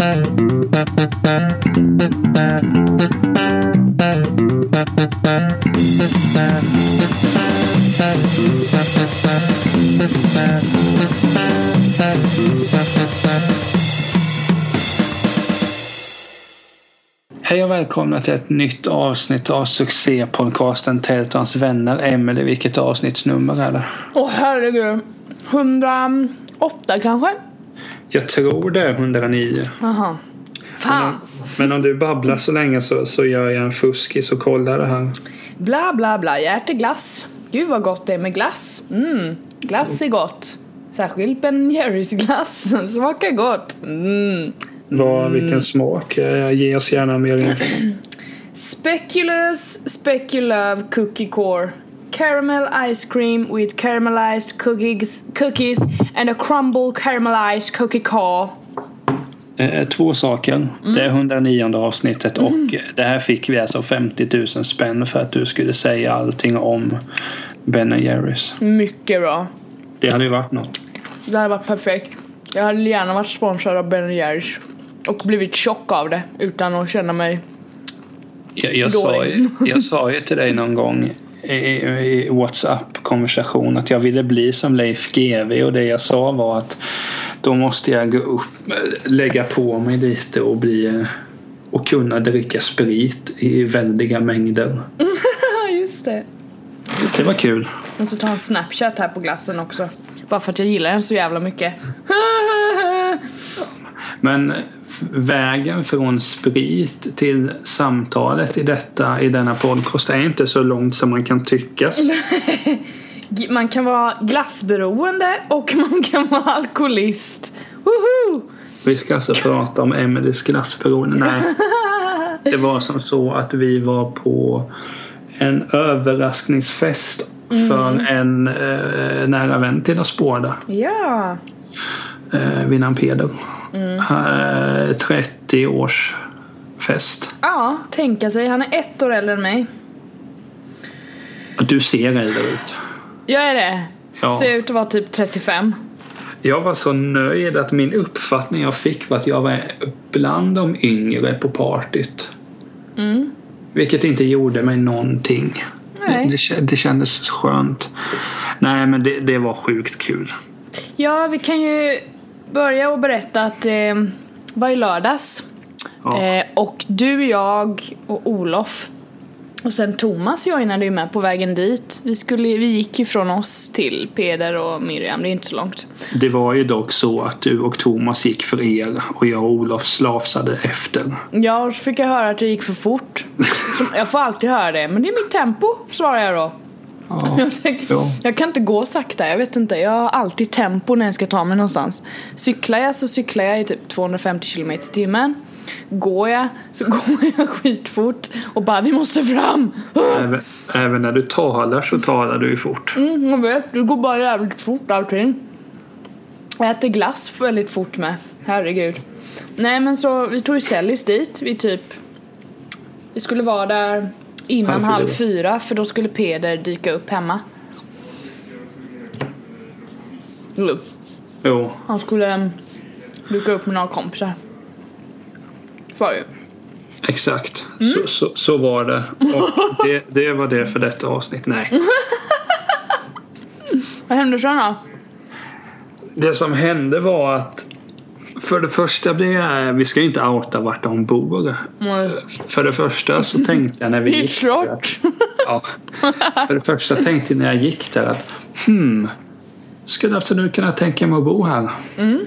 Hej och välkomna till ett nytt avsnitt av succépodcasten Tält och hans vänner. Emelie, vilket avsnittsnummer är det? Åh herregud. 108 kanske? Jag tror det är 109. Jaha. Fan. Men om du babblar så länge så, så gör jag en fuskis och kollar det här. Bla bla bla. Jag äter glass. Gud vad gott det är med glass. Mm. Glass är gott. Särskilt Ben Jerrys glass. Smakar gott. Mm. Vad, vilken smak? Ge oss gärna mer info. Speculous Speculove Cookie Core. Caramel ice cream with caramelized cookies, cookies and a crumble caramelized cookie core. Eh, Två saker. Det är 109 avsnittet och det här fick vi alltså 50 000 spänn för att du skulle säga allting om Ben Jerrys. Mycket bra. Det hade ju varit något. Det hade varit perfekt. Jag hade gärna varit sponsrad av Ben Jerrys. Och blivit tjock av det utan att känna mig Jag, jag, sa, ju, jag sa ju till dig någon gång i, i WhatsApp-konversation att jag ville bli som Leif GW och det jag sa var att då måste jag gå upp, lägga på mig lite och bli och kunna dricka sprit i väldiga mängder. Just det. Det var kul. Jag måste ta en snapchat här på glassen också. Bara för att jag gillar den så jävla mycket. Men vägen från sprit till samtalet i, detta, i denna podcast är inte så långt som man kan tyckas. Man kan vara glassberoende och man kan vara alkoholist. Woho! Vi ska alltså prata om Emelies glassberoende. Nej, det var som så att vi var på en överraskningsfest för en eh, nära vän till oss båda. Ja. Eh, vid namn Peder. Eh, 30 års fest. Ja, tänka sig. Han är ett år äldre än mig. Du ser äldre ut. Jag är det. Ja. Ser ut att vara typ 35. Jag var så nöjd att min uppfattning jag fick var att jag var bland de yngre på partyt. Mm. Vilket inte gjorde mig någonting. Nej. Det, det kändes skönt. Nej men det, det var sjukt kul. Ja, vi kan ju börja och berätta att det eh, var i lördags. Ja. Eh, och du, jag och Olof och sen Thomas joinade ju med på vägen dit. Vi, skulle, vi gick ju från oss till Peder och Miriam, det är inte så långt. Det var ju dock så att du och Thomas gick för er och jag och Olof slavsade efter. Ja, så fick jag höra att det gick för fort. Jag får alltid höra det, men det är mitt tempo, svarar jag då. Ja. Jag, tänker, Ja. jag kan inte gå sakta, jag vet inte. Jag har alltid tempo när jag ska ta mig någonstans. Cyklar jag så cyklar jag i typ 250 km i timmen. Går jag så går jag skitfort och bara vi måste fram. Även, även när du talar så talar du ju fort. Mm, jag vet, det går bara jävligt fort allting. Jag äter glass väldigt fort med, herregud. Nej men så vi tog ju Sellis dit, vi typ Vi skulle vara där innan Halv fyra. för då skulle Peder dyka upp hemma. Jo, Jo, Han skulle um, dyka upp med några kompisar. Var ju. exakt. Så, så, så var det. Och det, det var det för detta avsnitt. Nej. Vad hände sen då? Det som hände var att för det första blev jag, vi ska ju inte outa vart de bor. Mm. För det första så tänkte jag när vi gick där, ja, För det första tänkte jag när jag gick där att hmm, skulle absolut kunna tänka mig att bo här. Mm,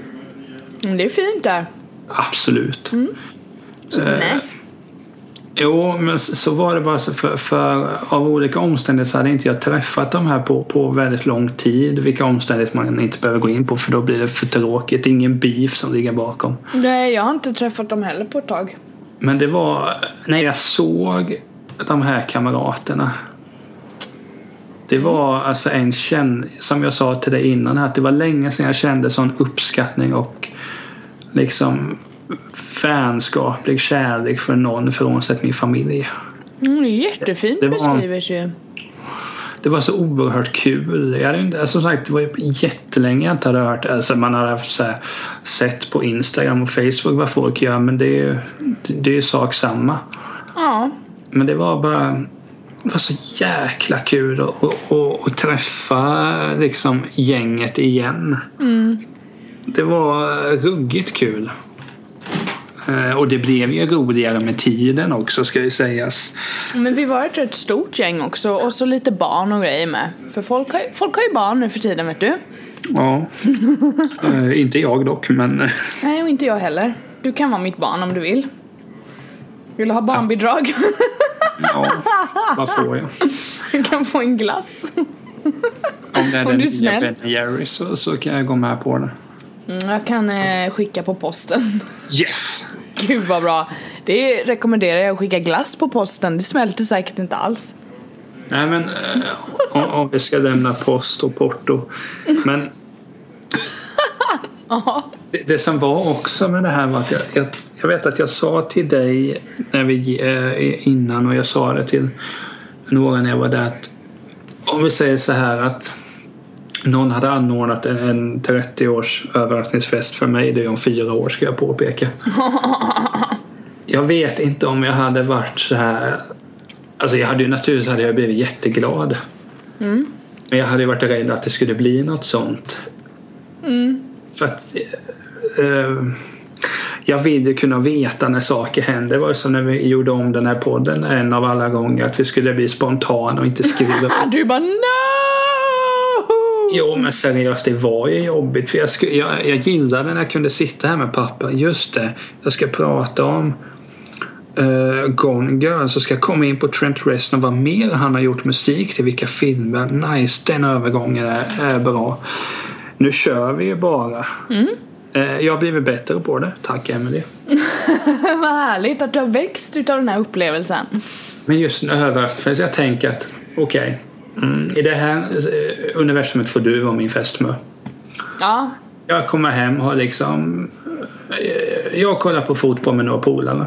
Det är fint där. Absolut. Eh, Nice. Jo, men så var det bara för, för av olika omständigheter så hade inte jag träffat de här på, på väldigt lång tid. Vilka omständigheter man inte behöver gå in på för då blir det för tråkigt. Det är ingen beef som ligger bakom. Nej, jag har inte träffat dem heller på ett tag. Men det var när jag såg de här kamraterna. Det var alltså en känn som jag sa till dig innan här, att det var länge sedan jag kände sån uppskattning och liksom vänskaplig kärlek för någon frånsett min familj. Mm, det är jättefint Det var- beskrivers ju. det var så oerhört kul. Jag hade inte, som sagt, det var jättelänge jag inte hade hört alltså Man hade haft så här, sett på Instagram och Facebook vad folk gör men det är ju det är sak samma. Ja. Men det var bara det var så jäkla kul att, att, att, att träffa liksom, gänget igen. Mm. Det var ruggigt kul. Eh, och det blev ju roligare med tiden också ska ju sägas. Men vi var ett rätt stort gäng också och så lite barn och grejer med. För folk har, folk har ju barn nu för tiden vet du. Ja. äh, inte jag dock men... Nej och inte jag heller. Du kan vara mitt barn om du vill. Vill du ha barnbidrag? Ja, vad får jag? Du kan få en glass. Om det är Om den nya. Ben Jerry så, så kan jag gå med på det. Mm, jag kan eh, skicka på posten. Yes! Gud vad bra. Det rekommenderar jag att skicka glass på posten. Det smälter säkert inte alls. Nej men eh, om, vi ska lämna post och porto. Men det, det som var också med det här var att jag, jag, jag vet att jag sa till dig när vi, eh, innan och jag sa det till några när jag var där att om vi säger så här att någon hade anordnat en, en 30-års överraskningsfest för mig. Det är om fyra år ska jag påpeka. Jag vet inte om jag hade varit så här Alltså jag hade ju naturligtvis hade jag blivit jätteglad. Mm. Men jag hade ju varit rädd att det skulle bli något sånt. Mm. För att eh, jag vill ju kunna veta när saker händer. Det var ju som när vi gjorde om den här podden en av alla gånger. Att vi skulle bli spontana och inte skriva. Du bara no! Jo men seriöst det var ju jobbigt. För jag, sku, jag, jag gillade när jag kunde sitta här med pappa. Just det, jag ska prata om uh, Gone Girl. Så ska jag komma in på Trent Reznor. Vad mer han har gjort musik till. Vilka filmer. Nice, den övergången är, är bra. Nu kör vi ju bara. Mm. Eh, Jag har blivit bättre på det. Tack Emily. Vad härligt att du har växt utav den här upplevelsen. Men just en överraskning. Jag tänker att okej. Mm, I det här eh, universumet får du vara min fästmö. Ja, Jag kommer hem och har liksom... eh, Jag kollar på fotboll med några polare.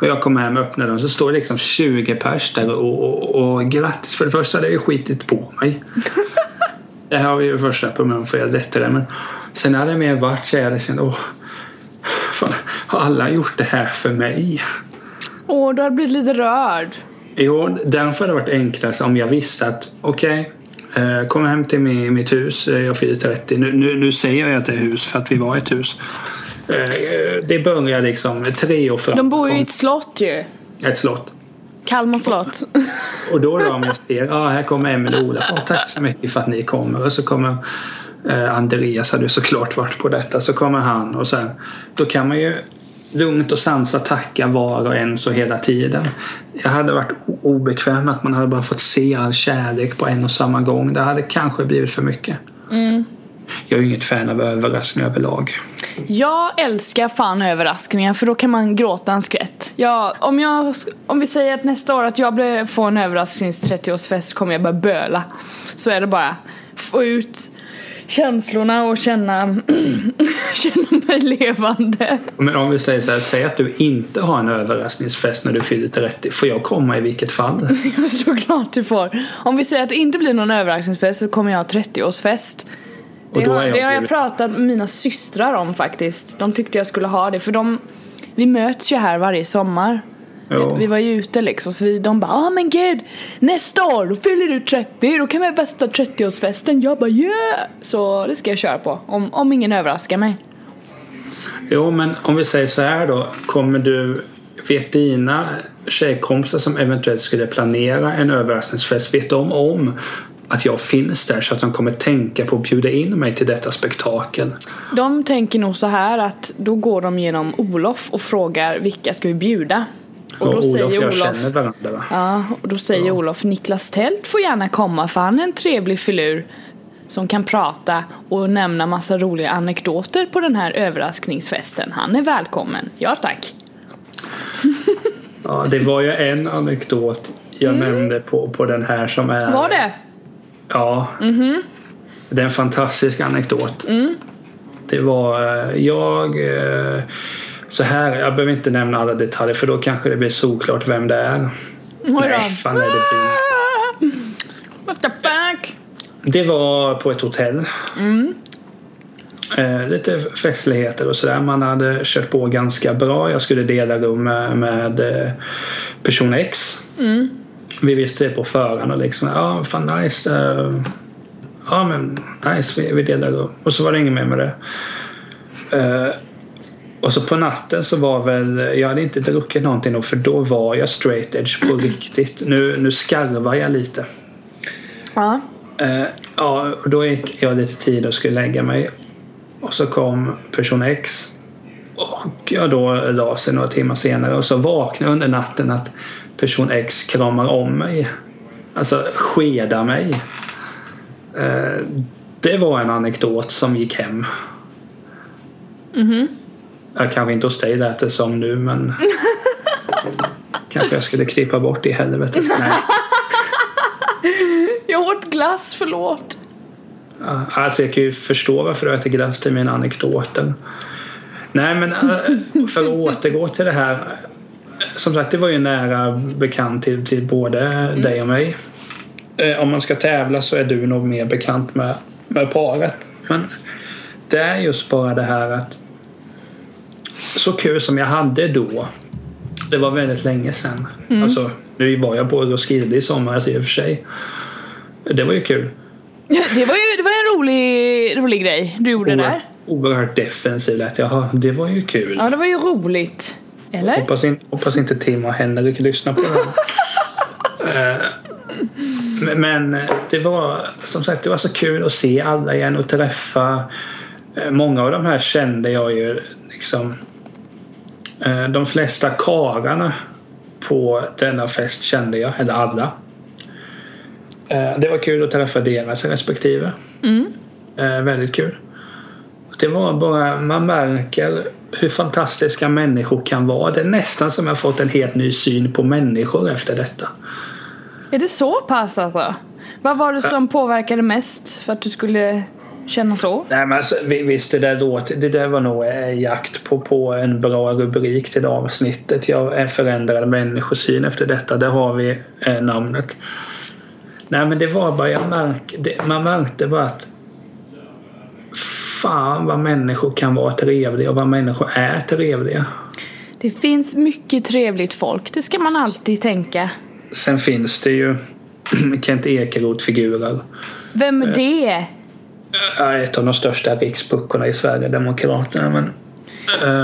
Och jag kommer hem och öppnar dem så står det liksom 20 pers där och, och, och grattis. För det första hade jag ju skitit på mig. det här har vi ju det första problemet för jag detta det. Men sen hade det mer varit så jag känt åh. Fan, har alla gjort det här för mig? åh du har blivit lite rörd. Jo, därför hade det varit enklast om jag visste att okej, okay, kom hem till mitt hus, eh, jag fyller 30. Nu, nu, nu säger jag att det är hus för att vi var i ett hus. Eh, Det börjar liksom tre år fram. De bor ju i ett slott ju. Ett slott. Kalmar slott. Och då då om jag ser, ja här kommer Emil och Olof. Oh, tack så mycket för att ni kommer. Och så kommer eh, Andreas, hade ju såklart varit på detta. Så kommer han och sen, då kan man ju lugnt och sansat tacka var och en så hela tiden. Jag hade varit obekväm att man hade bara fått se all kärlek på en och samma gång. Det hade kanske blivit för mycket. Mm. Jag är ju inget fan av överraskningar överlag. Jag älskar fan överraskningar för då kan man gråta en skvätt. Ja, om, jag, om vi säger att nästa år att jag får en överrasknings 30-årsfest kommer jag börja böla. Så är det bara. Få ut känslorna och känna, känna mig levande. Men om vi säger så här, säg att du inte har en överraskningsfest när du fyller 30. Får jag komma i vilket fall? Såklart du får. Om vi säger att det inte blir någon överraskningsfest så kommer jag ha 30-årsfest. Och Det, har, jag det har jag pratat med mina systrar om faktiskt. De tyckte jag skulle ha det för de Vi möts ju här varje sommar. Ja. Vi var ju ute liksom så vi, de bara ah men gud nästa år då fyller du 30 då kan vi ha bästa 30-årsfesten. Jag bara yeah! Så det ska jag köra på om, om ingen överraskar mig. Jo, men om vi säger så här då. Kommer du... Vet dina tjejkompisar som eventuellt skulle planera en överraskningsfest, vet de om att jag finns där så att de kommer tänka på att bjuda in mig till detta spektakel? De tänker nog så här att då går de genom Olof och frågar vilka ska vi bjuda? Och då Olof säger jag Olof känner varandra va? Ja, och då säger Olof Niklas Tält får gärna komma för han är en trevlig filur som kan prata och nämna massa roliga anekdoter på den här överraskningsfesten. Han är välkommen. Ja tack. Ja, det var ju en anekdot jag nämnde på, på den här som är... Mm. Var det? Ja. Det är en fantastisk anekdot. Mm. Det var eh, jag... Så här, jag behöver inte nämna alla detaljer för då kanske det blir såklart vem det är. Oj Nej, fan nej, det blir Det var på ett hotell. Mm. Eh, lite festligheter och sådär. Man hade kört på ganska bra. Jag skulle dela rum med, med eh, person X. Mm. Vi visste det på förhand och liksom, ja fan nice. eh, ja men nice, vi, vi delar rum. Och så var det inget mer med det. Eh, och så på natten så var väl, jag hade inte druckit någonting då för då var jag straight edge på riktigt. Nu, nu skarvar jag lite. Ja. Eh, ja, och då gick jag lite tid och skulle lägga mig. Och så kom person X. Och jag då la sig några timmar senare och så vaknade jag under natten att person X kramar om mig. Alltså skedar mig. Eh, det var en anekdot som gick hem. Mhm. Jag kanske inte hos dig lät det som nu men kanske jag skulle klippa bort det i helvetet. Nej. Jag åt glass, förlåt. Ja, Alltså jag kan ju förstå varför du äter glass till mina anekdoter. Nej men äh, för att återgå till det här. Som sagt det var ju nära bekant till, till både dig och mig. Eh, Om man ska tävla så är du nog mer bekant med, med paret. Men det är just bara det här att så kul som jag hade då. Det var väldigt länge sedan. Alltså, nu var jag på Roskilde i somras i och för sig. Det var ju kul. Ja, Det var ju det var en rolig, rolig grej du gjorde där. Oerhört defensiv lät. Jaha, det var ju kul. Ja, det var ju roligt. Eller? Hoppas, in, hoppas inte Tim och Henrik lyssnar på det. Eh, men- det var som sagt det var så kul att se alla igen och träffa. eh, Många av de här kände jag ju liksom. Eh, De flesta karlarna på denna fest kände jag, eller alla. Eh, Det var kul att träffa deras respektive. Mm. Eh, väldigt kul. Det var bara, man märker hur fantastiska människor kan vara. Det är nästan som jag fått en helt ny syn på människor efter detta. Är det så pass alltså? Vad var det som påverkade mest för att du skulle känna så? Nej men alltså, vi- visst det där låter, det där var nog eh, jakt på, på en bra rubrik till det avsnittet. Jag är förändrad människosyn efter detta. Där har vi eh, namnet. Nej men det var bara, jag märk, det, man märkte bara att Fan vad människor kan vara trevliga och vad människor är trevliga. Det finns mycket trevligt folk, det ska man alltid tänka. Sen finns det ju Kent Ekeroth-figurer. Vem är det? Ja, Ett av de största rikspuckorna i Sverigedemokraterna. Men,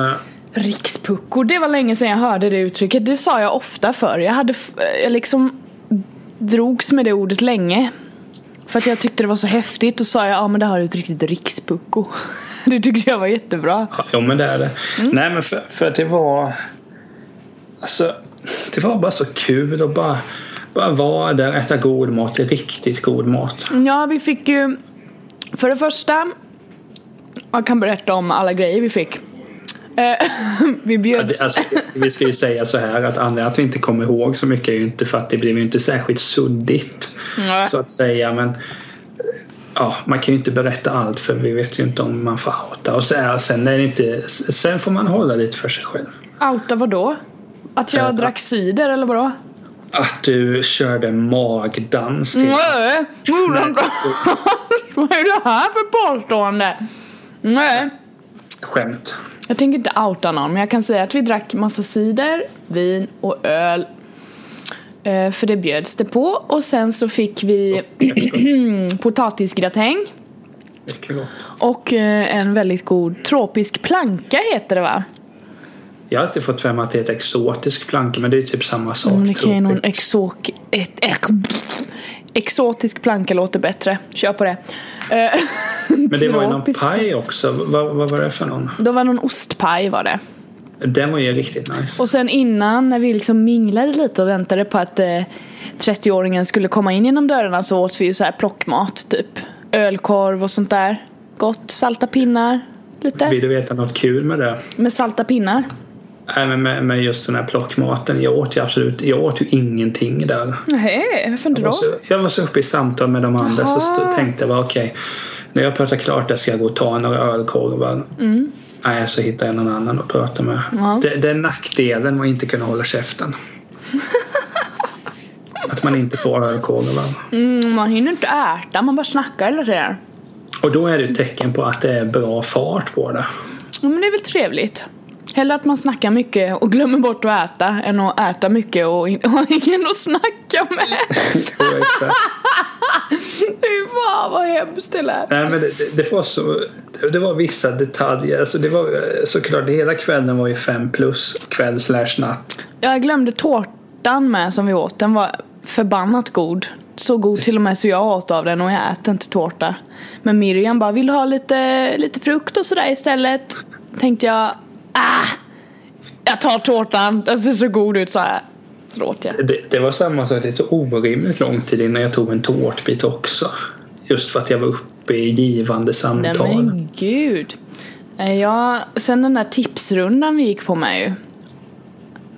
eh, Rikspuckor, det var länge sedan jag hörde det uttrycket. Det sa jag ofta förr. Jag hade, f- jag liksom drogs med det ordet länge. För att jag tyckte det var så häftigt och sa jag, ja men det har du ett riktigt rikspucko. Det tyckte jag var jättebra. ja, men det är det. Nej, men för, för att det var... Alltså, det var bara så kul att bara, bara vara där, äta god mat, riktigt god mat. Ja, vi fick ju... För det första, jag kan berätta om alla grejer vi fick. Eh, vi bjöds... alltså, vi ska ju säga så här att anledningen att vi inte kommer ihåg så mycket är ju inte för att det blev ju inte särskilt suddigt. Nej. Så att säga. Men ja, man kan ju inte berätta allt för vi vet ju inte om man får outa. Och sen, sen, är det inte, sen får man hålla lite för sig själv. Outa vadå? Att jag Eh, drack cider eller vadå? Att du körde magdans till Nej, gjorde jag inte. Vad är det här för påstående? Nej. skämt. Jag tänker inte outa någon men jag kan säga att vi drack massa cider, vin och öl. Eh, För det bjöds det på och sen så fick vi potatisgratäng Mycket gott. och eh, en väldigt god tropisk planka heter det va? Jag har alltid fått för mig att det är ett exotisk planka men det är typ samma sak. Men det kan ju någon exok... Ett, ex, exotisk planka låter bättre. Kör på det. Eh, Men det var ju någon paj också. Vad, vad var det för någon? Det var någon ostpaj var det. Den var ju riktigt nice. Och sen innan när vi liksom minglade lite och väntade på att eh, 30-åringen skulle komma in genom dörrarna så åt vi ju så här plockmat typ. Ölkorv och sånt där. Gott, salta pinnar. Lite. Vill du veta något kul med det? Med salta pinnar. Nej, men med, just den här plockmaten. Jag åt ju absolut jag åt ju ingenting där. Nej, varför inte Jag var, då? så, jag var så uppe i samtal med de andra så Jaha. stod, tänkte jag bara okej. när jag pratar klart där ska jag gå och ta några ölkorvar. Nej, så hittar jag någon annan att prata med. Mm. Ja. Det, det är nackdelen med att inte kunna hålla käften. Att man inte får ölkorvar. Mm, man hinner inte äta, man bara snackar hela tiden. Och då är det ett tecken på att det är bra fart på det. Ja, men det är väl trevligt. Hellre att man snackar mycket och glömmer bort att äta än att äta mycket och in- ha ingen att snacka med. Fy fan vad hemskt det lät. Nej, men det, det, det var så... Det var vissa detaljer. Alltså det var eh, såklart, hela kvällen var ju fem plus kväll slash natt. Jag glömde tårtan med som vi åt. Den var förbannat god. Så god till och med så jag åt av den och jag äter inte tårta. Men Miriam bara, vill du ha lite, lite frukt och sådär istället? Tänkte jag, ah! Jag tar tårtan, den ser så god ut sa jag. Så åt jag. Det, det var samma sak, det tog orimligt lång tid innan jag tog en tårtbit också. Just för att jag var uppe i givande Nej samtal. men gud. Ja, sen den där tipsrundan vi gick på med ju.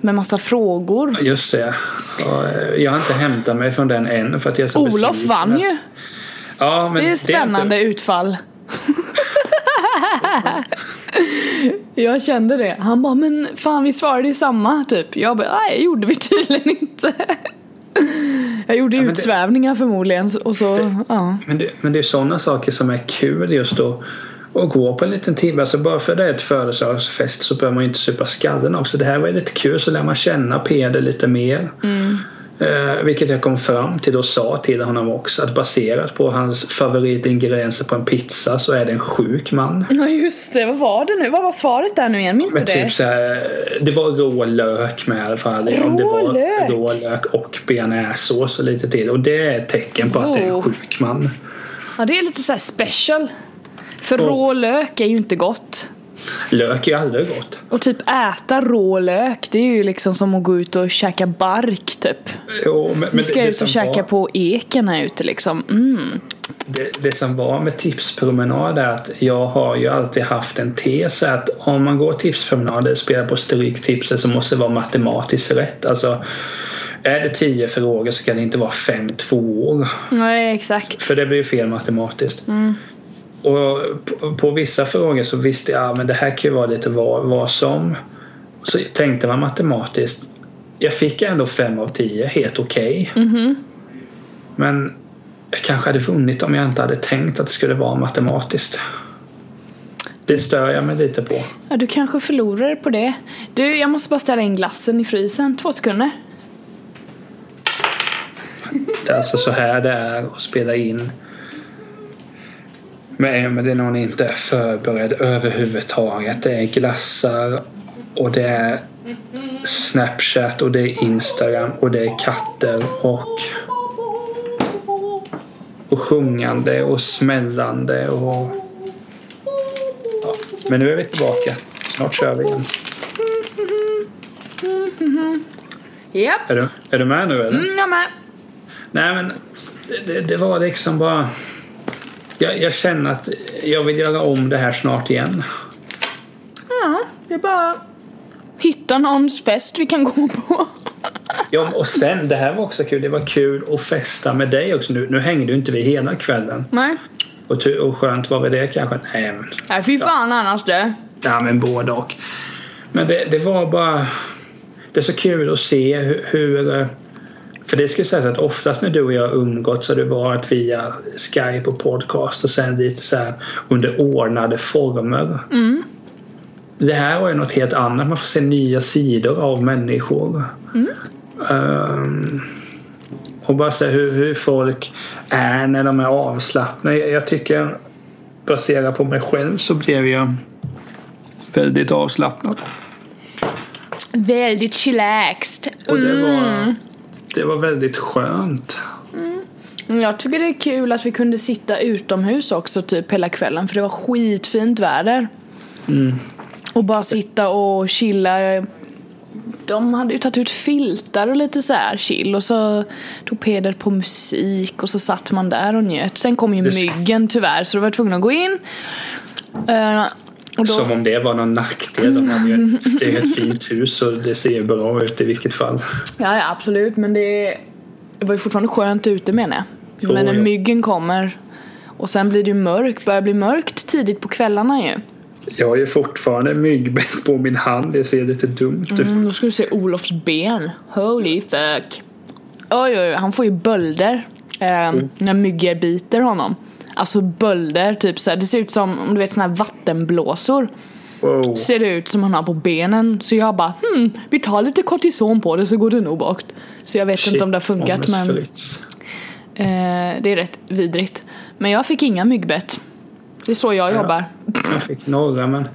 Med massa frågor. Just det. Ja, Jag har inte hämtat mig från den än för att jag är så Olof besviken. vann ju. Ja, men Det är spännande inte- utfall. jag kände det. Han bara, men fan vi svarade ju samma typ. Jag bara, nej gjorde vi tydligen inte. jag gjorde det- utsvävningar förmodligen och så, ja. Men det, men det är sådana saker som är kul just då. Att gå på en liten timme. Alltså bara för det är ett födelsedagsfest så behöver man ju inte supa skallen av. Så det här var ju lite kul. Så lär man känna Peder lite mer. Eh, vilket jag kom fram till och sa till honom också. Att baserat på hans favoritingredienser på en pizza så är det en sjuk man. Ja just det, vad var det nu? Vad var svaret där nu igen? Minns du Men det? typ så här, det var rå lök med i alla fall. Om det var Rå lök? rå lök och bearnaisesås och lite till. Och det är ett tecken på att det är en Oh. sjuk man. Ja det är lite så special. För Och- rå lök är ju inte gott. Lök är aldrig gott. Och typ äta rå lök, det är ju liksom som att gå ut och käka bark typ. Jo, men, men Nu ska det, jag ut och käka var, på eken här ute liksom. Mm. det, det som var med tipspromenad är att jag har ju alltid haft en tes att om man går tipspromenader och spelar på stryktipset så måste det vara matematiskt rätt. Alltså är det tio frågor så kan det inte vara fem tvåor. Nej exakt. För det blir ju fel matematiskt. Och på, på vissa frågor så visste jag att det här kan ju vara lite vad, vad som. Så tänkte man matematiskt. Jag fick ändå fem av tio, helt okej. Men jag kanske hade vunnit om jag inte hade tänkt att det skulle vara matematiskt. Det stör jag mig lite på. Ja, du kanske förlorar på det. Du, jag måste bara ställa in glassen i frysen. Två sekunder. Det är alltså så här det är att spela in med Emelie när hon inte är förberedd överhuvudtaget. Det är glassar och det är Snapchat och det är Instagram och det är katter och och sjungande och smällande och ja. Men nu är vi tillbaka. Snart kör vi igen. Japp. Är du, är du med nu eller? Mm, jag med. Nej men det, det var liksom bara jag, jag känner att jag vill göra om det här snart igen. Ja, det är bara hitta någons fest vi kan gå på. Ja, och sen, det här var också kul. Det var kul att festa med dig också. Nu, nu hängde ju inte vi hela kvällen. Nej. Och, och skönt var väl det kanske? Nej, men, Nej, fy fan annars det. ja, men både och. Men det, det var bara... Det är så kul att se hur... hur för det ska sägas att oftast när du och jag har umgått så har det varit via Skype och podcast och sen lite så här under ordnade former. Det här var ju något helt annat. Man får se nya sidor av människor. Ehm, och bara se hur, hur folk är när de är avslappnade. Jag, jag tycker baserat på mig själv så blev jag väldigt avslappnad. Väldigt chillaxed. Och det var, det var väldigt skönt. Jag tycker det är kul att vi kunde sitta utomhus också typ hela kvällen för det var skitfint väder. Och bara sitta och chilla. De hade ju tagit ut filtar och lite så här chill och så tog Peder på musik och så satt man där och njöt. Sen kom ju Det- myggen tyvärr så då var jag tvungen att gå in. Eh, då, Som om det var någon nackdel. De hade ju, det är ett fint hus och det ser bra ut i vilket fall. Ja, ja absolut men det, det var ju fortfarande skönt ute menar jag. Jo, men när jo. myggen kommer och sen blir det ju mörkt, börjar bli mörkt tidigt på kvällarna ju. Jag har ju fortfarande myggbett på min hand. Det ser lite dumt ut. Mm, då ska du se Olofs ben. Holy fuck. Oj, oj, han får ju bölder eh, Mm. när myggor biter honom. Alltså bölder, typ så här, det ser ut som om du vet såna här vattenblåsor. Wow. Ser det ut som han har på benen. Så jag bara, hmm, vi tar lite kortison på det så går det nog bort. Så jag vet inte om det har funkat Shit, men eh, det är rätt vidrigt. Men jag fick inga myggbett. Det är så jag jobbar. Jag fick några men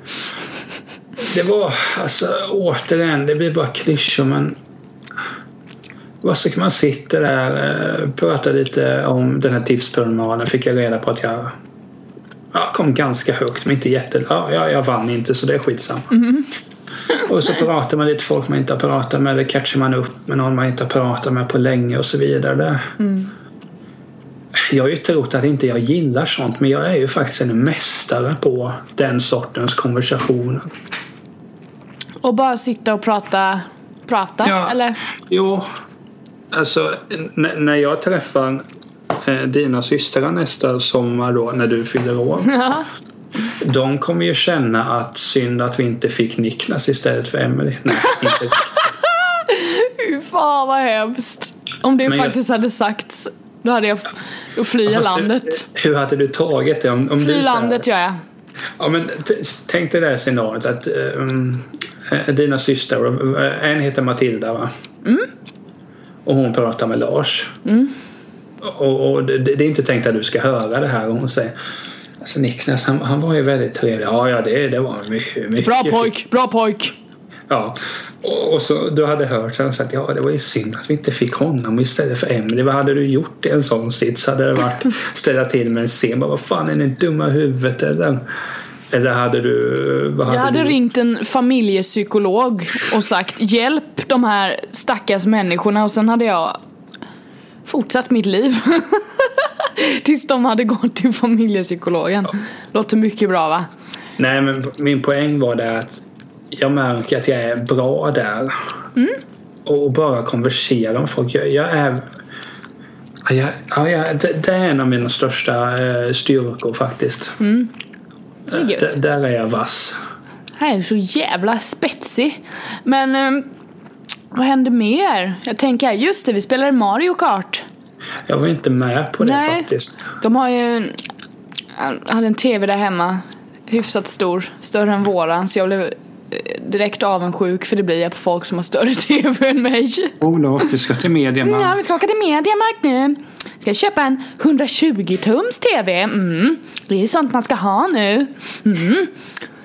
det var alltså återigen, det blir bara klyschor men ska man sitta där, eh, prata lite om den här tipspromenaden fick jag reda på att jag ja, kom ganska högt men inte jätte... Ja, jag, jag vann inte så det är skitsamma. Och så pratar man lite folk man inte har pratat med eller catchar man upp med någon man inte har pratat med på länge och så vidare. Det, jag har ju trott att inte jag gillar sånt men jag är ju faktiskt en mästare på den sortens konversationer. Och bara sitta och prata, prata Ja. eller? Jo, alltså när jag träffar eh, dina systrar nästa sommar då när du fyller år. Ja. De kommer ju känna att synd att vi inte fick Niklas istället för Emily. Nej, inte Fy fan vad hemskt. Om det Men jag- faktiskt hade sagts, då hade jag, då flyr jag landet. Hur, hur hade du tagit det? Om, om Fly landet gör jag. Ja, men tänk dig det här scenariot att um, dina systrar, eh, en heter Matilda va? Och hon pratar med Lars. Och, och det, det är inte tänkt att du ska höra det här och hon säger Alltså Niklas han, han var ju väldigt trevlig. Ja, ja det, det var mycket, mycket Bra fint." pojk, bra pojk. Ja. Och, och så du hade hört så hade sagt ja det var ju synd att vi inte fick honom istället för Emily. Vad hade du gjort i en sån sits? Hade det varit ställa till med en scen? Bara, Vad fan är ni dumma huvudet? Eller, eller hade du... Vad Jag hade du, ringt en familjepsykolog och sagt hjälp de här stackars människorna och sen hade jag fortsatt mitt liv. Tills de hade gått till familjepsykologen. Låter mycket bra va? Nej men min poäng var det att jag märker att jag är bra där. Och bara konversera med folk. Jag, jag är... Ja, ja, det, det är en av mina största eh, styrkor faktiskt. Är D- där är jag vass. Här är så jävla spetsig. Men ehm, vad hände mer? Jag tänker, just det, vi spelade Mario Kart. Jag var inte med på det Nej. faktiskt. De har ju en, hade en tv där hemma, hyfsat stor, större än våran, så jag blev eh, direkt avundsjuk för det blir jag på folk som har större tv än mig. Olof, du ska till media Ja, vi ska åka till Mediamarkt nu. Ska köpa en 120 tums TV. Mm. Det är sånt man ska ha nu. Mm.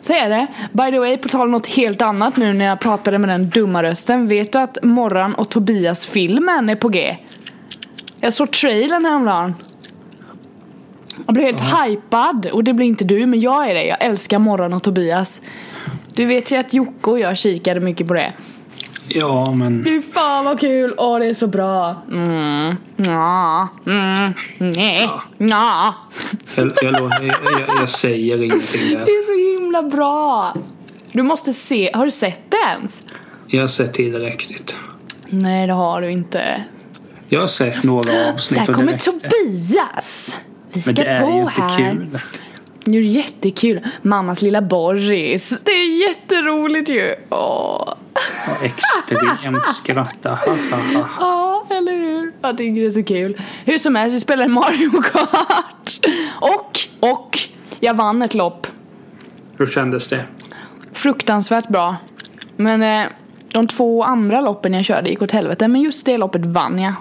Så är det. By the way, på tal om något helt annat nu när jag pratade med den dumma rösten. Vet du att Morran och Tobias-filmen är på G? Jag såg trailern häromdagen. Jag blev helt hypad. Och det blir inte du, men jag är det. Jag älskar Morran och Tobias. Du vet ju att Jocke och jag kikade mycket på det. Ja, men... Fy fan vad kul! Åh det är så bra! Mm, ja, mm, nej, ja. Jag, jag, jag, jag, jag säger ingenting Det där. är så himla bra! Du måste se, har du sett det ens? Jag har sett tillräckligt. Nej det har du inte. Jag har sett några avsnitt Där kommer det. Tobias! Vi Men ska det är ju bo inte här. kul. Det är jättekul. Mammas lilla Boris. Det är jätteroligt ju. Åh. Extremt skratta. Ja, eller hur? Jag tycker det är så kul. Hur som helst, vi spelade Mario Kart. Och, och, jag vann ett lopp. Hur kändes det? Fruktansvärt bra. Men eh, de två andra loppen jag körde gick åt helvete. Men just det loppet vann jag.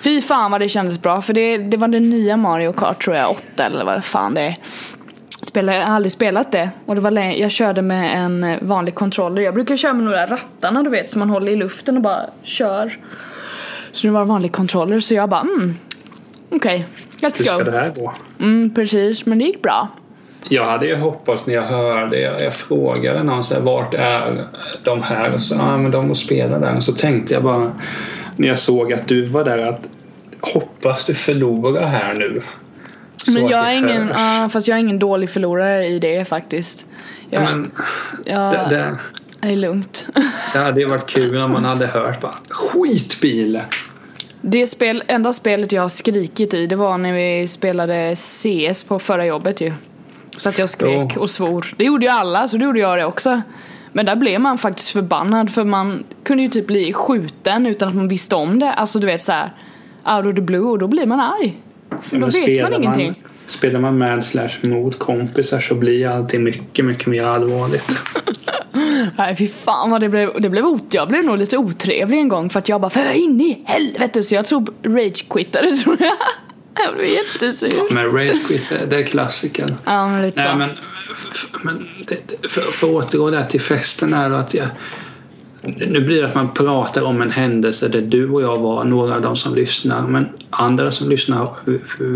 Fy fan vad det kändes bra. För det, det var den nya Mario Kart tror jag, 8 eller vad fan det är. Spela, jag har aldrig spelat det. Och det var länge, jag körde med en eh, vanlig controller. Jag brukar köra med några rattarna du vet som man håller i luften och bara kör. Så det var en vanlig controller så jag bara mm, okej, Hur let's ska go. det här gå? Mm, precis, men det gick bra. Jag hade ju hoppats när jag hörde, jag, jag frågade någon så här, vart är de här? Och så, ja men de och spelar där. Och så tänkte jag bara när jag såg att du var där att hoppas du förlorar här nu. Men jag är ingen, ja, fast jag är ingen dålig förlorare i det faktiskt. Jag, Ja, men jag, det, det, det är lugnt. det hade ju varit kul om man hade hört bara skitbil. Det spel, enda spelet jag har skrikit i det var när vi spelade CS på förra jobbet ju. Så att jag skrek och svor. Det gjorde ju alla så det gjorde jag det också. Men där blev man faktiskt förbannad för man kunde ju typ bli skjuten utan att man visste om det. Alltså du vet så här, out of the blue och då blir man arg. För då vet man ingenting. Man, spelar man med slash mot kompisar så blir allting mycket, mycket mer allvarligt. Nej fy fan vad det blev, det blev ot jag blev nog lite otrevlig en gång för att jag bara för in i helvete så jag tror rage-quittade tror jag. Jag blev jättesur. Ja, men rage quit, det är klassikern. Ja, men lite Nej, så. men, men det, för, för att återgå där till festen här att jag nu blir det att man pratar om en händelse där du och jag var några av de som lyssnar men andra som lyssnar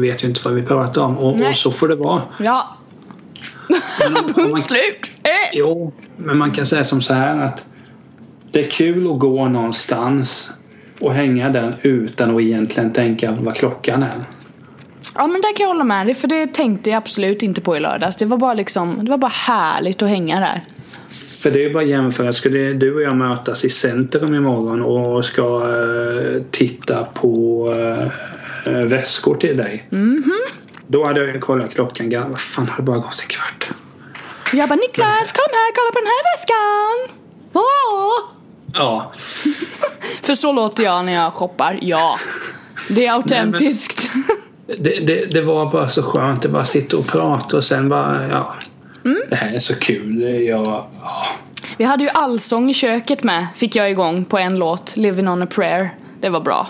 vet ju inte vad vi pratar om och, och så får det vara. Ja. Punkt slut! Eh. Jo, men man kan säga som så här att det är kul att gå någonstans och hänga där utan att egentligen tänka vad klockan är. Ja men där kan jag hålla med dig för det tänkte jag absolut inte på i lördags. Det var bara liksom, det var bara härligt att hänga där. För det är bara att jämföra. Skulle du och jag mötas i centrum imorgon och ska uh, titta på uh, väskor till dig. Mm -hmm. Då hade jag kollat klockan. Vad fan har det bara gått en kvart? Jag bara Niklas kom här kolla på den här väskan! Åh! Ja. För så låter jag när jag shoppar, ja. Det är autentiskt. Nej, det, det, det, var bara så skönt att bara sitta och prata och sen bara, ja. Mm. Det här är så kul. Jag, ja. Vi hade ju allsång i köket med, fick jag igång på en låt, Living on a prayer. Det var bra.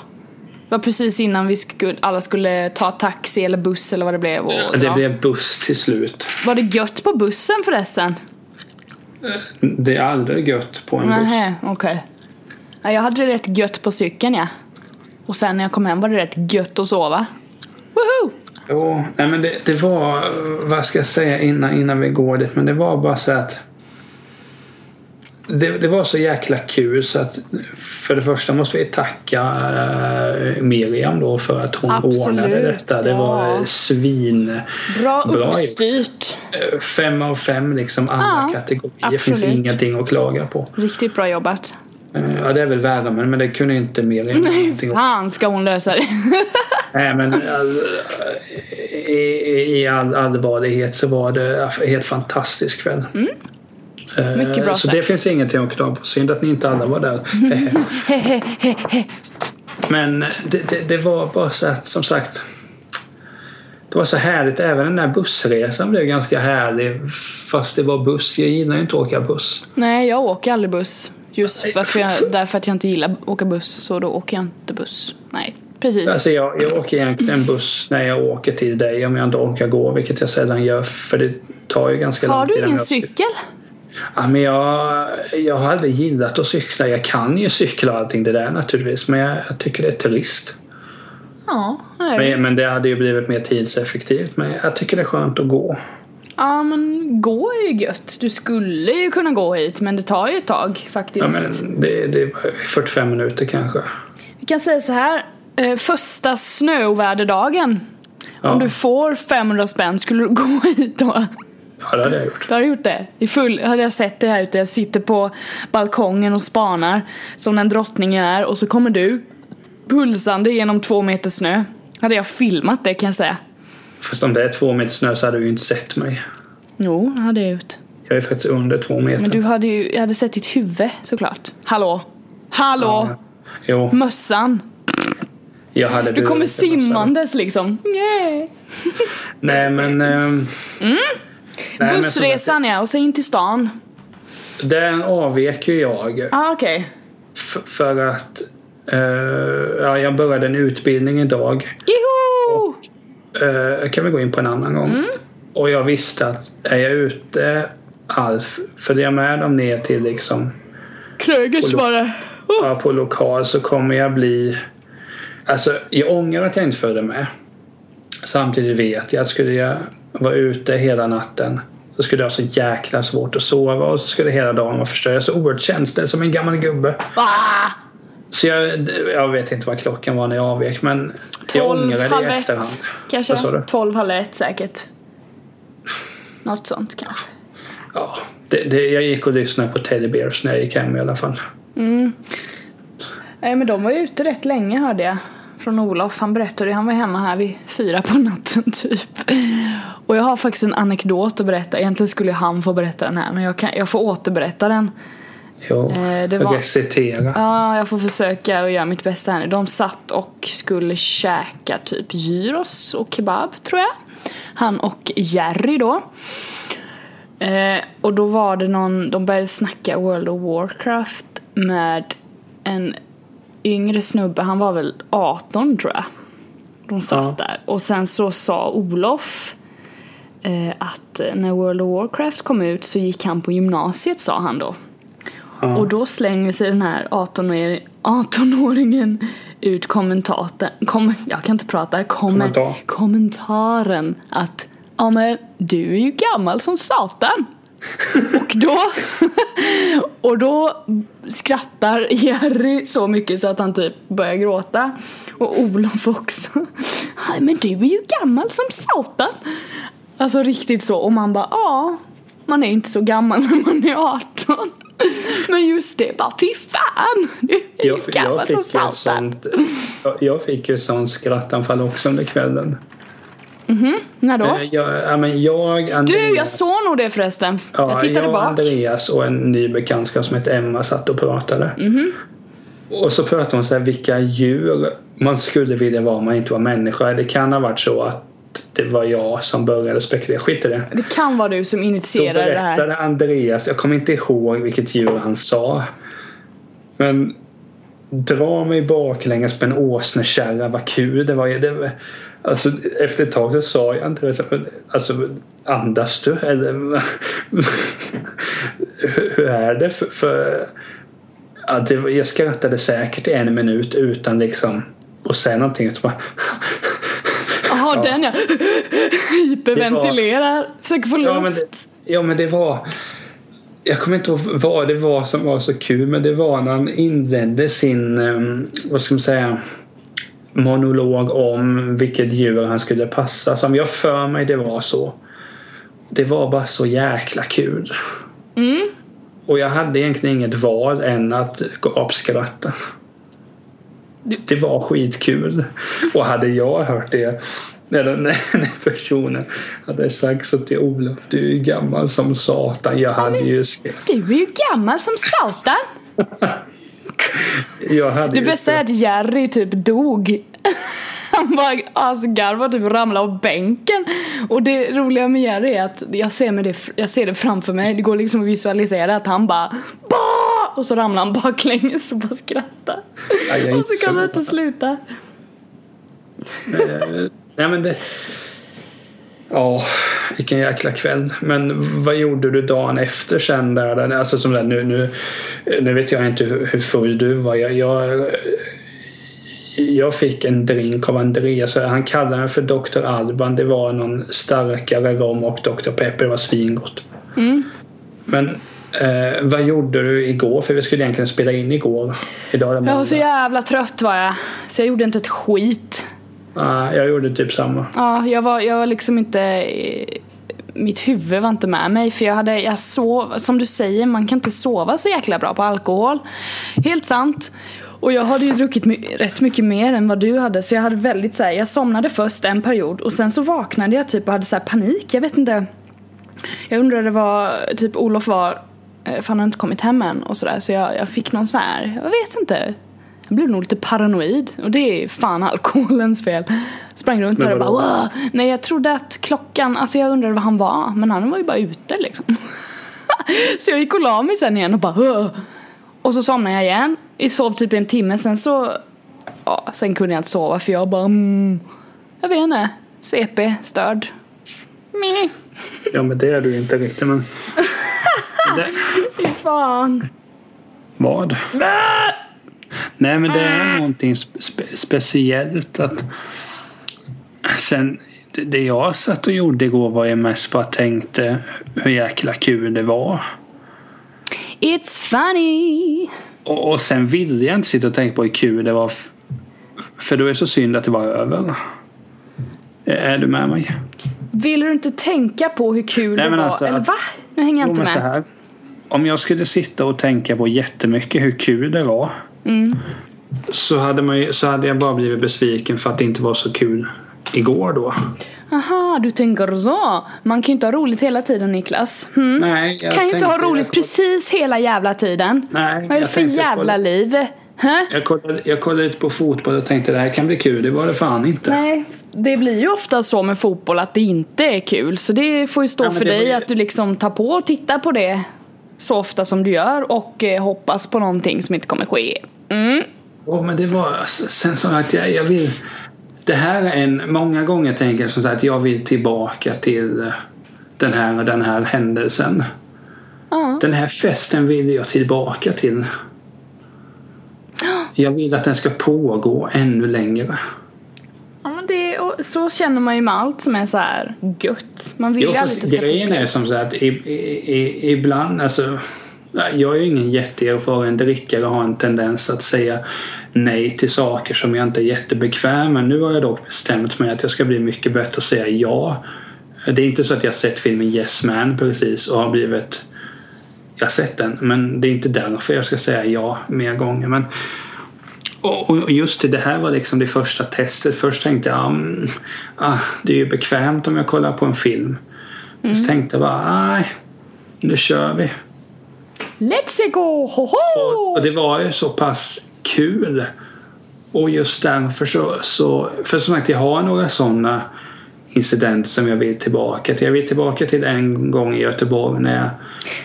Det var precis innan vi skulle, alla skulle ta taxi eller buss eller vad det blev. Och det blev buss till slut. Var det gött på bussen förresten? Det är aldrig gött på en Nähä, buss. okej. Okay. jag hade det rätt gött på cykeln ja. Och sen när jag kom hem var det rätt gött att sova. Woho! Jo, nej men det, det var, vad ska jag säga innan, innan vi går dit, men det var bara så att det, det, var så jäkla kul så att för det första måste vi tacka uh, Miriam då för att hon Absolut, ordnade detta. Det ja. var svin Bra, uppstyrt. Uh, fem av fem liksom alla ja, kategorier. Det finns ingenting att klaga på. Riktigt bra jobbat. Uh, ja det är väl värmen men det kunde inte Miriam. Nej fan ska hon lösa det. Nej men all, i, i all allvarlighet så var det en helt fantastisk kväll. Mm. Mycket bra Så sagt. det finns ingenting att klaga på. Synd att ni inte alla var där. Men det, det, det, var bara så att som sagt. Det var så härligt. Även den där bussresan blev ganska härlig. Fast det var buss. Jag gillar ju inte att åka buss. Nej, jag åker aldrig buss. Just jag, därför att jag inte gillar att åka buss. Så då åker jag inte buss. Nej, precis. Alltså jag, jag åker egentligen buss när jag åker till dig. Om jag inte orkar gå. Vilket jag sällan gör. För det tar ju ganska lång tid. Har du ingen cykel? Ja, men jag, jag har aldrig gillat att cykla. Jag kan ju cykla och allting det där naturligtvis. Men jag, jag tycker det är trist. Ja, det men, men det hade ju blivit mer tidseffektivt. Men jag tycker det är skönt att gå. Ja men gå är ju gött. Du skulle ju kunna gå hit men det tar ju ett tag faktiskt. Ja men det, det är 45 minuter kanske. Vi kan säga så här. Eh, första snöoväderdagen. Ja. Om du får 500 spänn, skulle du gå hit då? Ja, det hade jag gjort. Du hade gjort det? I full hade jag sett det här ute. Jag sitter på balkongen och spanar som den drottning jag är och så kommer du pulsande genom två meter snö. Hade jag filmat det kan jag säga. Fast om det är två meter snö så hade du ju inte sett mig. Jo, det hade jag gjort. Jag är faktiskt under två meter. Men du hade ju, jag hade sett ditt huvud såklart. Hallå? Hallå? Ja. Jo. Mössan? Du kommer simmandes liksom. Yeah. Nej men... Ähm... Mm. Nej, Bussresan ja, och sen in till stan. Den avvek ju jag. Ah. Okay. För att uh, ja, jag började en utbildning idag. Joho! Och, uh, kan vi gå in på en annan gång. Mm. Och jag visste att är jag ute Alf, följer jag med dem ner till liksom Krögers var det. Oh. Ja, på lokal så kommer jag bli Alltså jag ångrar att jag inte följde med. Samtidigt vet jag att skulle jag vara ute hela natten så skulle jag ha så jäkla svårt att sova och så skulle hela dagen vara förstörd. Jag är så oerhört känslig som en gammal gubbe. Ah! Så jag, jag vet inte vad klockan var när jag avvek men jag ångrar det i efterhand. Kanske? Vad sa du? 12, halv ett säkert. Något sånt kanske. Ja, det, det, jag gick och lyssnade på Teddy Bears när jag gick hem i alla fall. Mm. Nej men de var ju ute rätt länge hörde jag. Från Olof. Han berättade han var hemma här vid fyra på natten typ. Och jag har faktiskt en anekdot att berätta. Egentligen skulle han få berätta den här men jag, kan, jag får återberätta den. Ja, eh, det var, recitera. Ja, jag får försöka och göra mitt bästa här nu. De satt och skulle käka typ gyros och kebab tror jag. Han och Jerry då. Eh, och då var det någon, de började snacka World of Warcraft med en yngre snubbe, han var väl 18 tror jag. De satt ja. där. Och sen så sa Olof eh, att när World of Warcraft kom ut så gick han på gymnasiet sa han då. Ja. Och då slänger sig den här 18-åringen ut kommentaren, kom, jag kan inte prata, kommer, Kommentar. kommentaren att ja men du är ju gammal som satan. Och då, och då skrattar Jerry så mycket så att han typ börjar gråta. Och Olof också. Nej men du är ju gammal som satan. Alltså riktigt så. Och man bara ja, man är inte så gammal när man är 18. Men just det, bara fy fan! Du är ju gammal som satan. jag fick ju sånt skrattanfall också under kvällen. Mhm, när då? Eh, jag, ja, men jag, Andreas, du, jag såg nog det förresten. Ja, jag tittade jag, bak. Andreas och en ny bekantskap som heter Emma satt och pratade. Mm Och så pratade hon så här, vilka djur man skulle vilja vara om man inte var människa. Det kan ha varit så att det var jag som började spekulera. Skit i det. Det kan vara du som initierade det här. Då berättade Andreas, jag kommer inte ihåg vilket djur han sa. Men dra mig baklänges på en åsnekärra, vad kul det var. Det, alltså, efter ett tag så sa jag inte. Alltså, andas du? Eller hur är det? För, för ja, det, jag skrattade säkert en minut utan liksom att säga någonting. Jaha, ja. den ja. Hyperventilerar, var... försöker få luft. Ja men, det, ja men det var... Jag kommer inte ihåg vad det var som var så kul men det var när han inledde sin, ehm, vad ska man säga, monolog om vilket djur han skulle passa. Som jag för mig det var så. Det var bara så jäkla kul. Mm. Och jag hade egentligen inget val än att apskratta. Det var skitkul. Och hade jag hört det när den, när personen hade sagt så till Olof, du är ju gammal som satan. Jag hade ju Du är ju gammal som satan! det bästa är att Jerry typ dog. Han bara asgarvade typ ramlade av bänken. Och det roliga med Jerry är att jag ser, med det, jag ser det framför mig. Det går liksom att visualisera att han bara bah! Och så ramlar han baklänges och bara skrattar. Ja, och så kan han inte sluta. Eh, nej men det... Ja, vilken jäkla kväll. Men vad gjorde du dagen efter sen där? Alltså som där, nu, nu, nu vet jag inte hur, full du var. Jag, jag, jag fick en drink av Andreas. Han kallade den för Dr. Alban. Det var någon starkare rom och Dr. Pepper. Det var svingott. Mm. Men eh, vad gjorde du igår? För vi skulle egentligen spela in igår. Idag jag var så jävla trött var jag. Så jag gjorde inte ett skit. Ja, jag gjorde typ samma. Ja, jag var, jag var liksom inte... Mitt huvud var inte med mig för jag hade, jag sov, som du säger, man kan inte sova så jäkla bra på alkohol. Helt sant. Och jag hade ju druckit my rätt mycket mer än vad du hade så jag hade väldigt så här, jag somnade först en period och sen så vaknade jag typ och hade så panik, jag vet inte. Jag undrade vad typ Olof var, eh, för han hade inte kommit hem än och sådär så jag, jag fick någon så här, jag vet inte. Jag blev nog lite paranoid och det är fan alkoholens fel. Sprang runt där och bara Wah! Nej jag trodde att klockan, alltså jag undrade vad han var men han var ju bara ute liksom. så jag gick och la mig sen igen och bara Wah! Och så somnade jag igen. Jag sov typ en timme sen så ja, sen kunde jag inte sova för jag bara mm, jag vet inte, CP, störd. Meh. Ja men det är du inte riktigt men. Fy fan. Vad? Nej men det är äh. någonting spe speciellt att sen det jag satt och gjorde igår var jag mest bara tänkte hur jäkla kul det var. It's funny. Och, och sen ville jag inte sitta och tänka på hur kul det var. För då är det så synd att det var över. Är du med mig? Vill du inte tänka på hur kul Nej, det var? Alltså, Eller va? Nu hänger jag inte med. Om jag skulle sitta och tänka på jättemycket hur kul det var. Mm. Så, hade man ju, så hade jag bara blivit besviken för att det inte var så kul igår då. Aha, du tänker så. Man kan ju inte ha roligt hela tiden Niklas. Hmm? Nej, jag kan ju inte ha roligt precis hela jävla tiden. Nej, Vad är det för jävla liv? Jag kollade, jag kollade lite på fotboll och tänkte det här kan bli kul. Det var det fan inte. Nej, det blir ju ofta så med fotboll att det inte är kul. Så det får ju stå Ja, för dig ju- att du liksom tar på och tittar på det så ofta som du gör och eh, hoppas på någonting som inte kommer ske. Mm. Åh, men det var sen som att jag, jag vill. Det här är en många gånger tänker jag som sagt jag vill tillbaka till eh, den här och den här händelsen. Ja. Den här festen vill jag tillbaka till. Jag vill att den ska pågå ännu längre. Ja, men det, och så känner man ju med allt som är så här gött. Man vill Jo, ju aldrig att det ska ta grejen är slut. som så att i, i, i, ibland, alltså jag är ju ingen jätteerfaren drickare och har en tendens att säga nej till saker som jag inte är jättebekväm med. Nu har jag dock bestämt mig att jag ska bli mycket bättre att säga ja. Det är inte så att jag sett filmen Yes Man precis och har blivit jag har sett den men det är inte därför jag ska säga ja mer gånger. Men, och, och just det, det här var liksom det första testet. Först tänkte jag mm, ah, det är ju bekvämt om jag kollar på en film. Så tänkte jag bara nej, nu kör vi. Let's go! Ho, ho! Och, det var ju så pass kul. Och just därför så, så för som sagt jag har några sådana incidenter som jag vill tillbaka till. Jag vill tillbaka till en gång i Göteborg när jag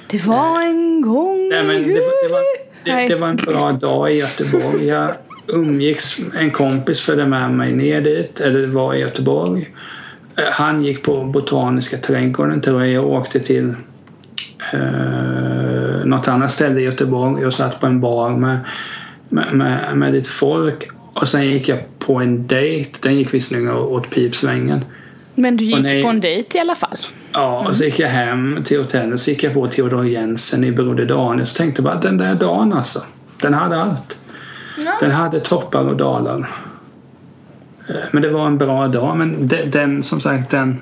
Det var en gång Nej, men det, var, det, var, det, det var en bra dag i Göteborg. Jag umgicks, en kompis följde med mig ner dit, eller var i Göteborg. Eh, Han gick på Botaniska trädgården tror jag. Jag åkte till eh, något annat ställe i Göteborg. Jag satt på en bar med, med, med, med lite folk. Och sen gick jag på en dejt. Den gick visserligen åt pipsvängen. Men du Och gick nej. på en dejt i alla fall. Ja, och så gick jag hem till hotellet så gick jag på Theodor Jensen i Broder Daniel så tänkte bara den där dagen alltså. Den hade allt. Ja. Den hade toppar och dalar. Eh, Men det var en bra dag. Men de- den, som sagt den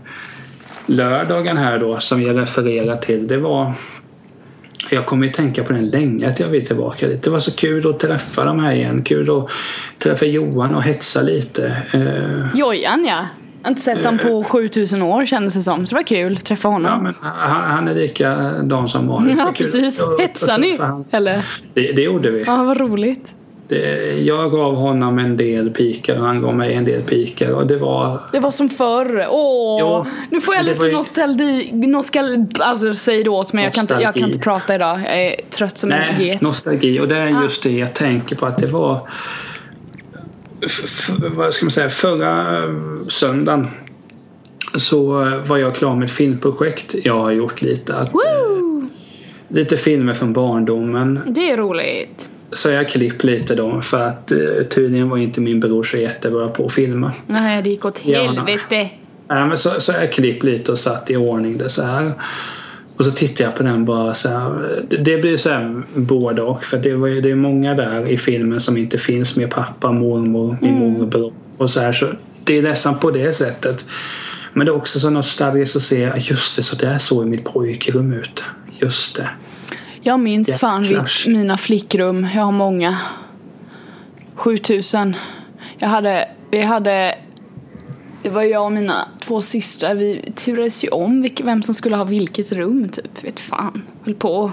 lördagen här då som jag refererar till det var jag kommer ju tänka på den länge att jag vill tillbaka dit. Det var så kul att träffa dem här igen. Kul att träffa Johan och hetsa lite. Eh, Jojan ja. Jag har inte sett honom på 7000 år kändes det som. Så det var kul att träffa honom. Ja, men han, han är likadan som vanligt. Ja, precis. Så ni? Eller? Det, det gjorde vi. Ja, vad roligt. Det, jag gav honom en del pikar och han gav mig en del pikar. Och det var... Det var som förr. Åh, Jo, nu får jag lite ju- nostalgi. Nostal alltså säg det åt mig. Jag kan, inte, jag kan inte prata idag. Jag är trött som en Nej, get. nostalgi. Och det är just det jag tänker på att det var... Vad ska man säga? Förra eh, söndagen så eh, var jag klar med ett filmprojekt. Jag har gjort lite. Att, eh, Woo! lite filmer från barndomen. Det är roligt. Så jag klippt lite då för att eh, tydligen var inte min bror så jättebra på att filma. Nej, det gick åt helvete. Ja, men så, så jag klippt lite och satt i ordning det så här. Och så tittade jag på den bara så här. Det, blir så här både och. För det, var det är många där i filmen som inte finns med pappa, mormor, min morbror och så här. Så det är nästan på det sättet. Men det är också så nostalgiskt att se, just det, så där såg mitt pojkrum ut. Just det. Jag minns Jäklar. fan vid mina flickrum. Jag har många. 7000. Jag hade, vi hade det var jag och mina två systrar, vi turades ju om vilk- vem som skulle ha vilket rum typ. Vet fan. Höll på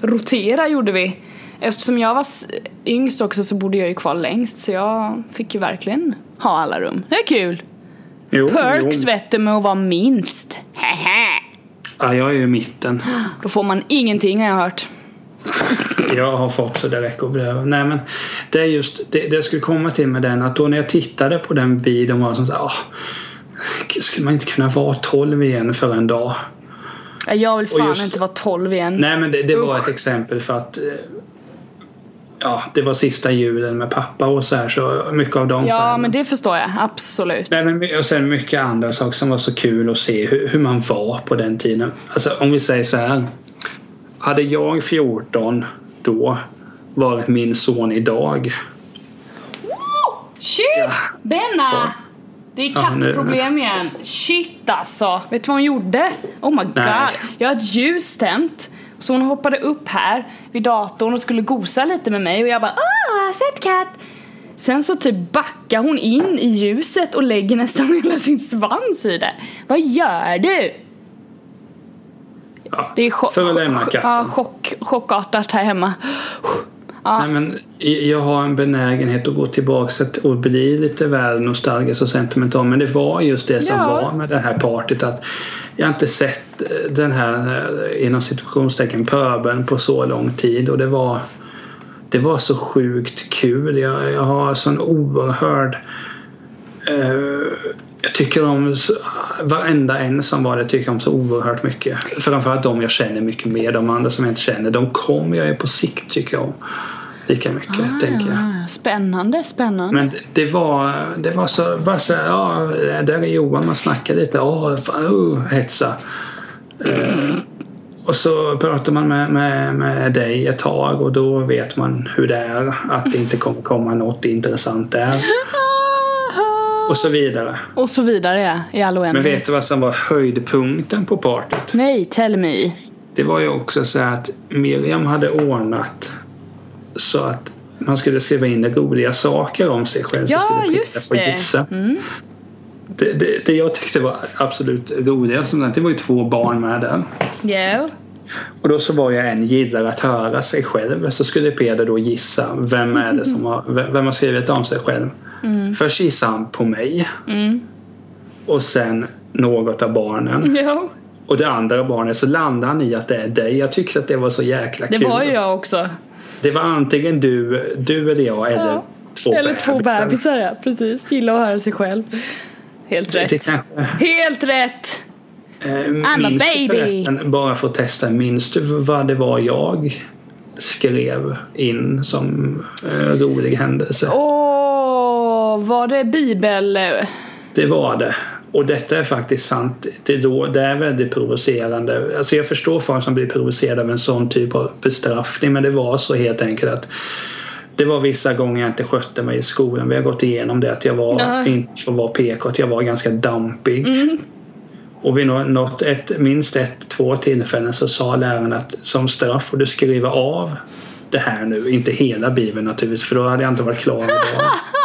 rotera gjorde vi. Eftersom jag var yngst också så bodde jag ju kvar längst så jag fick ju verkligen ha alla rum. Det är kul. Jo, Perks jo. vet du med att vara minst. Hehe. Ja, jag är ju i mitten. Då får man ingenting har jag hört. Jag har fått så det räcker att bli över. Nej men det är just det, det jag skulle komma till med den att då när jag tittade på den videon var det som så här, ah, skulle man inte kunna vara 12 igen för en dag? Ja, Jag vill fan just- inte vara 12 igen. Nej men det, det var ett exempel för att eh, Ja, det var sista julen med pappa och så här så mycket av de Ja men det förstår jag, absolut. Nej, men, och sen mycket andra saker som var så kul att se hur, hur man var på den tiden. Alltså om vi säger så här. Hade jag 14 då varit min son idag. Shit! Ja. Benna! Det är Ja, kattproblem igen. Shit alltså. Vet du vad hon gjorde? Oh my god. Nej. Jag har ett ljus tänt. Så hon hoppade upp här vid datorn och skulle gosa lite med mig och jag bara ah, söt katt. Sen så typ backar hon in i ljuset och lägger nästan hela sin svans i det. Vad gör du? Ja, det är chock, katten. Ja, chock, chockartat här hemma. Ja. Nej, men jag har en benägenhet att gå tillbaka och bli lite väl nostalgisk och sentimental. Men det var just det som ja. var med det här partyt. Att jag inte sett eh, den här eh, inom situationstecken pöbeln på så lång tid. Och det var, det var så sjukt kul. Jag, jag har sån oerhörd eh, jag tycker om varenda en som var det tycker om så oerhört mycket. Framförallt de jag känner mycket mer. De andra som jag inte känner, de kommer jag ju på sikt tycker jag om lika mycket. Ah, tänker jag. Spännande, spännande. Men det var, det var så, bara så ja, där är Johan, man snackar lite, åh, fan, uh, hetsa. Uh, och så pratar man med, med, med dig ett tag och då vet man hur det är. Att det inte kommer komma något intressant där. Och så vidare. Och så vidare ja, i all oändlighet. Men vet du vad som var höjdpunkten på partyt? Nej, tell me. Det var ju också så att Miriam hade ordnat så att man skulle skriva in roliga saker om sig själv. Ja, så just det. Mm. Det, det, det, jag tyckte var absolut roligast, det var ju två barn med där. Yeah. Och då så var jag en gillare att höra sig själv. Så skulle Peder då gissa vem är det som har, vem har skrivit om sig själv. Mm. Först gissade han på mig. Mm. Och sen något av barnen. Ja. Och det andra barnet så landade han i att det är dig. Jag tyckte att det var så jäkla kul. Det var ju jag också. Det var antingen du, du eller jag eller ja. två eller bebisar. Eller två bebisar ja, precis. Gilla att höra sig själv. Helt rätt. Det, kanske... Helt rätt! Eh, I'm a baby! Bara för att testa, minns du vad det var jag skrev in som eh, rolig händelse? Oh, var det bibel? Det var det. Och detta är faktiskt sant. Det är, då, det är väldigt provocerande. Alltså jag förstår folk som blir provocerade av en sån typ av bestraffning men det var så helt enkelt att det var vissa gånger jag inte skötte mig i skolan. Vi har gått igenom det att jag var, Nej. inte för att vara PK, att jag var ganska dampig. Mm. Och vid något, ett, minst ett, två tillfällen så sa läraren att som straff får du skriva av det här nu. Inte hela bibeln naturligtvis för då hade jag inte varit klar med det.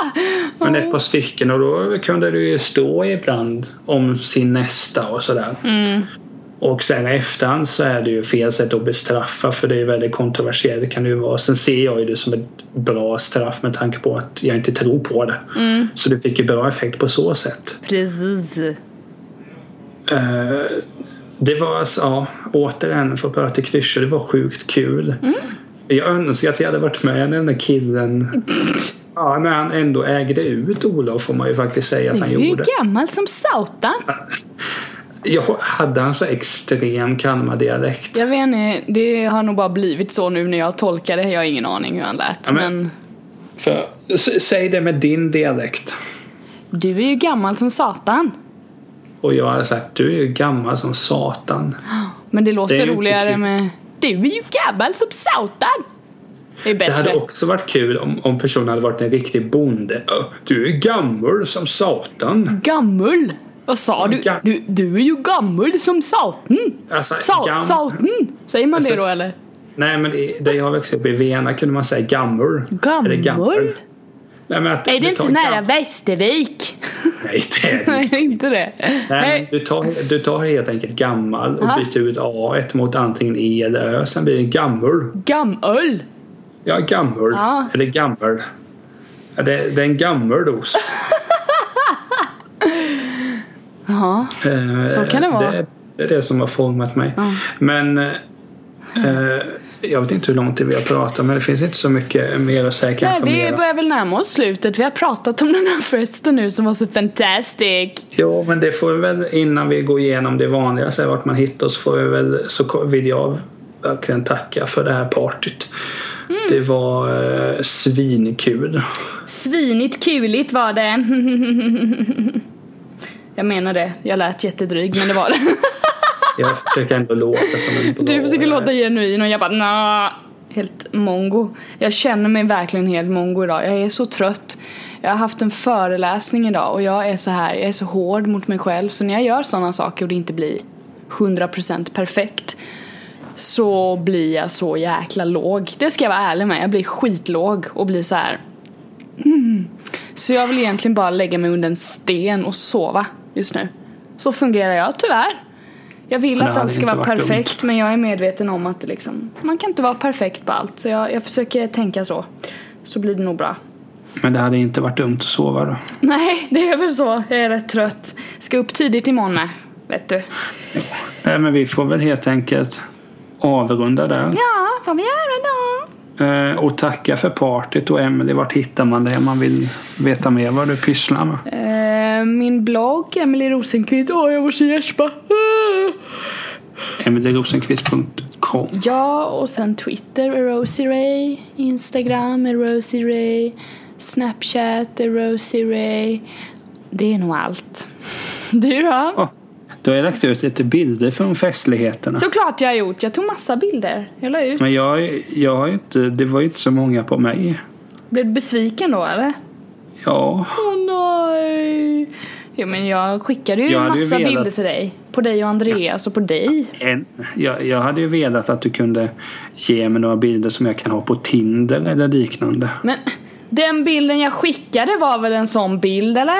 Men ett par stycken och då kunde det ju stå ibland om sin nästa och sådär. Mm. Och sen i efterhand så är det ju fel sätt att bestraffa för det är väldigt kontroversiellt kan det ju vara. Sen ser jag ju det som ett bra straff med tanke på att jag inte tror på det. Mm. Så det fick ju bra effekt på så sätt. Precis. Uh, det var alltså, ja, återigen för att prata klyschor, det var sjukt kul. Mm. Jag önskar att jag hade varit med den där killen. Ja, när han ändå ägde ut Olof får man ju faktiskt säga att han gjorde. Du är ju gammal som satan. Jag hade han så extrem Kalmar-dialekt? Jag vet inte, det har nog bara blivit så nu när jag tolkar det. Jag har ingen aning hur han lät. Ja, men, men... För, säg det med din dialekt. Du är ju gammal som satan. Och jag hade sagt, du är ju gammal som satan. Men det låter det roligare med, du är ju gammal som satan. Det, det hade också varit kul om, om personen hade varit en riktig bonde. Du är gammal som satan. Gammal? Vad sa du? du? Du är ju gammal som satan. Alltså, Sa. Satan? Säger man alltså, det då eller? Nej men där jag växte upp i Vena kunde man säga gammal. Gammal? Nej, men att är det inte nära. Västervik? Nej det är det Nej inte det. Nej, du, tar, du tar helt enkelt gammal och byter ut A mot antingen E eller Ö. Sen blir det gammal. Gammal? Ja, gammal. Ja. Eller gammal. Ja, det, det är en gammal ost. Eh, så kan det vara. Det, det, är det som har format mig. Mm. Men eh, jag vet inte hur långt vi har pratat men det finns inte så mycket mer att säga Nej, vi mera. börjar väl närma oss slutet. Vi har pratat om den här festen nu som var så fantastisk. Jo men det får vi väl innan vi går igenom det vanliga, så vart man hittar oss får vi väl, så vill jag verkligen tacka för det här partyt. Mm. Det var eh, svinkul. Svinigt kuligt var det. Jag menar det. Jag lät jättedryg men det var det. jag försöker ändå låta som en bra... Du försöker låta genuin och jag bara nah. Helt mongo. Jag känner mig verkligen helt mongo idag. Jag är så trött. Jag har haft en föreläsning idag och jag är så här, jag är så hård mot mig själv så när jag gör sådana saker och det inte blir 100% perfekt så blir jag så jäkla låg. Det ska jag vara ärlig med. Jag blir skitlåg och blir så här Mm. Så jag vill egentligen bara lägga mig under en sten och sova just nu. Så fungerar jag tyvärr. Jag vill att allt ska vara perfekt dumt. men jag är medveten om att liksom, man kan inte vara perfekt på allt. Så jag, jag försöker tänka så. Så blir det nog bra. Men det hade inte varit dumt att sova då? Nej, det är väl så. Jag är rätt trött. Ska upp tidigt imorgon med, vet du. Nej, men vi får väl helt enkelt avrunda där. Ja, får vi göra då. Eh, och tacka för partyt och Emelie, vart hittar man det om man vill veta mer vad du pysslar med? Eh, min blogg, Emelie Rosenqvist. Åh, jag måste gäspa. Uh. EmilieRosenqvist.com Ja, och sen Twitter, Rosie Ray. Instagram, Rosie Ray. Snapchat, Rosie Ray. Det är nog allt. Du då? Oh. Du har lagt ut lite bilder från festligheterna. Såklart jag har gjort. Jag tog massa bilder. Jag la ut. Men jag, jag har inte, det var ju inte så många på mig. Blev du besviken då eller? Ja. Åh oh, nej. Jo men jag skickade ju jag massa ju velat... bilder till dig. På dig och Andreas ja. och på dig. En, jag, jag hade ju velat att du kunde ge mig några bilder som jag kan ha på Tinder eller liknande. Men den bilden jag skickade var väl en sån bild eller?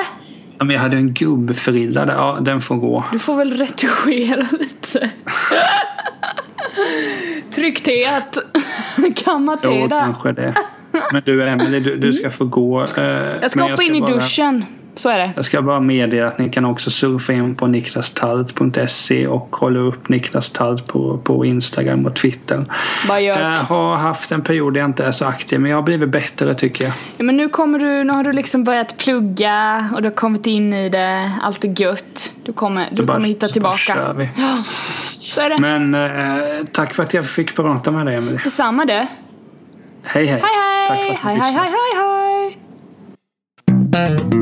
Men jag hade en gubbfrilla där. Ja, den får gå. Du får väl retuschera lite. Tryckthet. Kammat Jo, kanske det. Men du Emelie, du, du ska få gå. Eh, jag ska hoppa in i bara... duschen. Så är det. Jag ska bara meddela att ni kan också surfa in på niklastalt.se och kolla upp Niklas Talt på, på Instagram och Twitter. Vad Jag har haft en period där jag inte är så aktiv men jag har blivit bättre tycker jag. Ja, men nu, kommer du, nu har du liksom börjat plugga och du har kommit in i det. Allt är gött. Du kommer, du bara, kommer hitta tillbaka. Bara vi. Ja, så är det. Men eh, tack för att jag fick prata med dig Emelie. Detsamma du. Hej hej. Hej hej. Tack för att hej, hej, hej, hej, hej. Thank